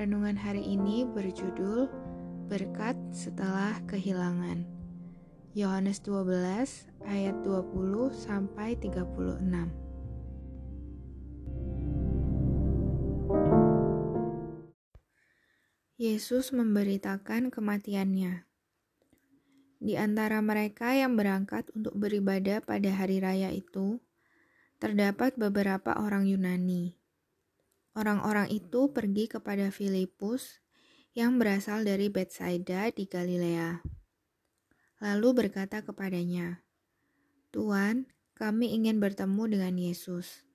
Renungan hari ini berjudul Berkat setelah kehilangan. Yohanes 12 ayat 20 sampai 36. Yesus memberitakan kematiannya. Di antara mereka yang berangkat untuk beribadah pada hari raya itu, terdapat beberapa orang Yunani. Orang-orang itu pergi kepada Filipus yang berasal dari Bethsaida di Galilea. Lalu berkata kepadanya, "Tuan, kami ingin bertemu dengan Yesus."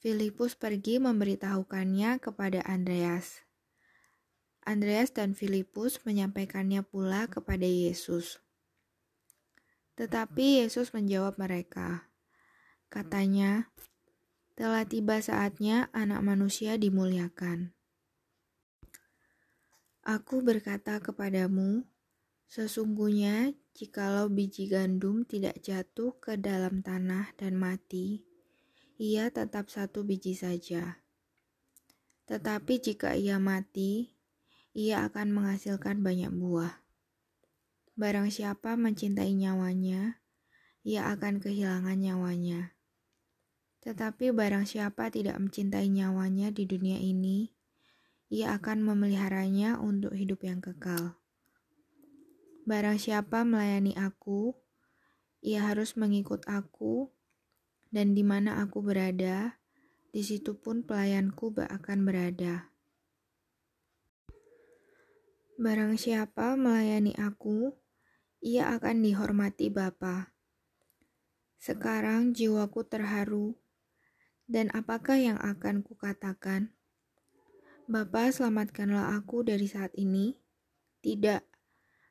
Filipus pergi memberitahukannya kepada Andreas. Andreas dan Filipus menyampaikannya pula kepada Yesus. Tetapi Yesus menjawab mereka, Katanya, telah tiba saatnya anak manusia dimuliakan. Aku berkata kepadamu, sesungguhnya jikalau biji gandum tidak jatuh ke dalam tanah dan mati, ia tetap satu biji saja. Tetapi jika ia mati, ia akan menghasilkan banyak buah. Barang siapa mencintai nyawanya, ia akan kehilangan nyawanya. Tetapi barang siapa tidak mencintai nyawanya di dunia ini, ia akan memeliharanya untuk hidup yang kekal. Barang siapa melayani aku, ia harus mengikut aku, dan di mana aku berada, di situ pun pelayanku akan berada. Barang siapa melayani aku, ia akan dihormati Bapa. Sekarang jiwaku terharu dan apakah yang akan kukatakan? Bapa, selamatkanlah aku dari saat ini. Tidak,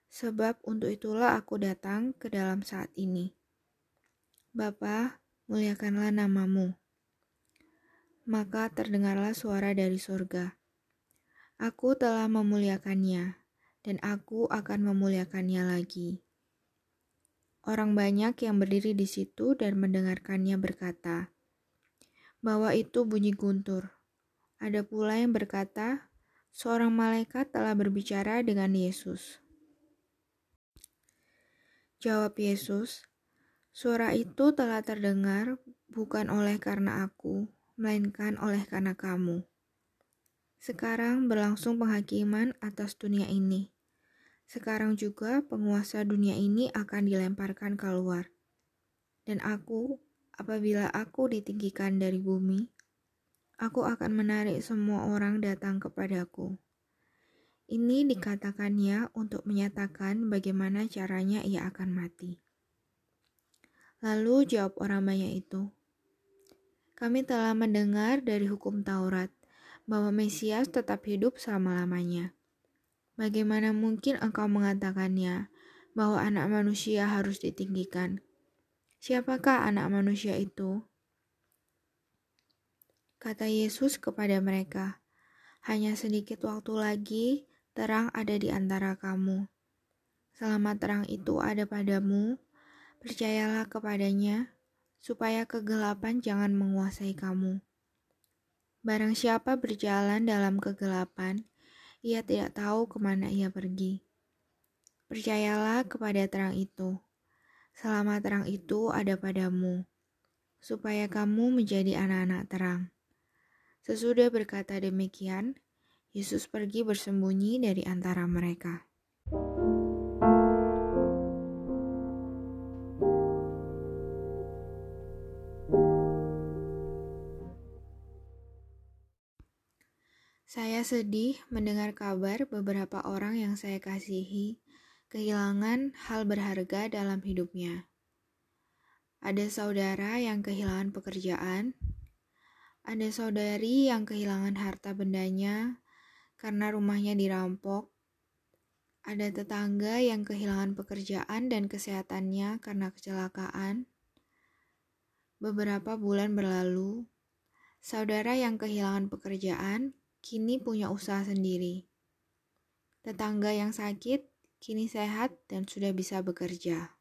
sebab untuk itulah aku datang ke dalam saat ini. Bapa, muliakanlah namamu. Maka terdengarlah suara dari surga. Aku telah memuliakannya, dan aku akan memuliakannya lagi. Orang banyak yang berdiri di situ dan mendengarkannya berkata, bahwa itu bunyi guntur. Ada pula yang berkata, seorang malaikat telah berbicara dengan Yesus. Jawab Yesus, suara itu telah terdengar bukan oleh karena aku, melainkan oleh karena kamu. Sekarang berlangsung penghakiman atas dunia ini. Sekarang juga penguasa dunia ini akan dilemparkan keluar. Dan aku Apabila aku ditinggikan dari bumi, aku akan menarik semua orang datang kepadaku. Ini dikatakannya untuk menyatakan bagaimana caranya ia akan mati. Lalu jawab orang banyak itu, "Kami telah mendengar dari hukum Taurat bahwa Mesias tetap hidup selama-lamanya. Bagaimana mungkin engkau mengatakannya bahwa Anak Manusia harus ditinggikan?" Siapakah anak manusia itu? Kata Yesus kepada mereka, hanya sedikit waktu lagi terang ada di antara kamu. Selama terang itu ada padamu, percayalah kepadanya, supaya kegelapan jangan menguasai kamu. Barang siapa berjalan dalam kegelapan, ia tidak tahu ke mana ia pergi. Percayalah kepada terang itu Selama terang itu ada padamu, supaya kamu menjadi anak-anak terang. Sesudah berkata demikian, Yesus pergi bersembunyi dari antara mereka. Saya sedih mendengar kabar beberapa orang yang saya kasihi kehilangan hal berharga dalam hidupnya. Ada saudara yang kehilangan pekerjaan, ada saudari yang kehilangan harta bendanya karena rumahnya dirampok, ada tetangga yang kehilangan pekerjaan dan kesehatannya karena kecelakaan. Beberapa bulan berlalu, saudara yang kehilangan pekerjaan kini punya usaha sendiri. Tetangga yang sakit kini sehat dan sudah bisa bekerja.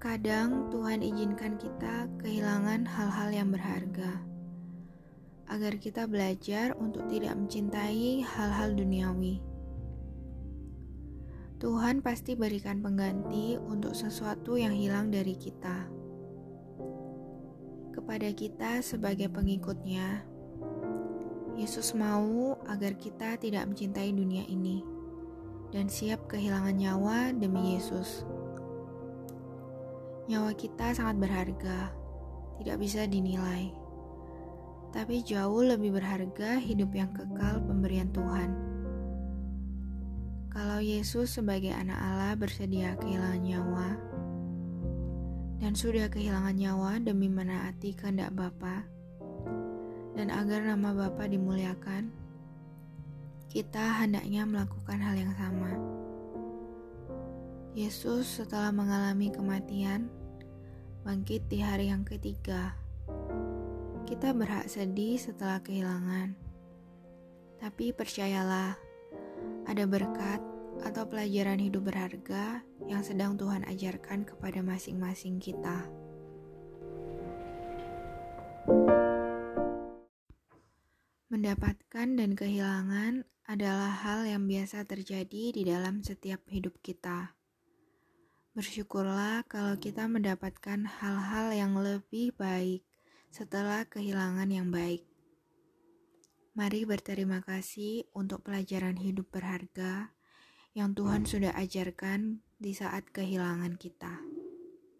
Kadang Tuhan izinkan kita kehilangan hal-hal yang berharga, agar kita belajar untuk tidak mencintai hal-hal duniawi. Tuhan pasti berikan pengganti untuk sesuatu yang hilang dari kita. Kepada kita sebagai pengikutnya, Yesus mau agar kita tidak mencintai dunia ini dan siap kehilangan nyawa demi Yesus. Nyawa kita sangat berharga, tidak bisa dinilai. Tapi jauh lebih berharga hidup yang kekal pemberian Tuhan. Kalau Yesus sebagai anak Allah bersedia kehilangan nyawa, dan sudah kehilangan nyawa demi menaati kehendak Bapa, dan agar nama Bapa dimuliakan, kita hendaknya melakukan hal yang sama. Yesus setelah mengalami kematian, bangkit di hari yang ketiga. Kita berhak sedih setelah kehilangan. Tapi percayalah, ada berkat atau pelajaran hidup berharga yang sedang Tuhan ajarkan kepada masing-masing kita. Mendapatkan dan kehilangan adalah hal yang biasa terjadi di dalam setiap hidup kita. Bersyukurlah kalau kita mendapatkan hal-hal yang lebih baik setelah kehilangan yang baik. Mari berterima kasih untuk pelajaran hidup berharga yang Tuhan sudah ajarkan di saat kehilangan kita.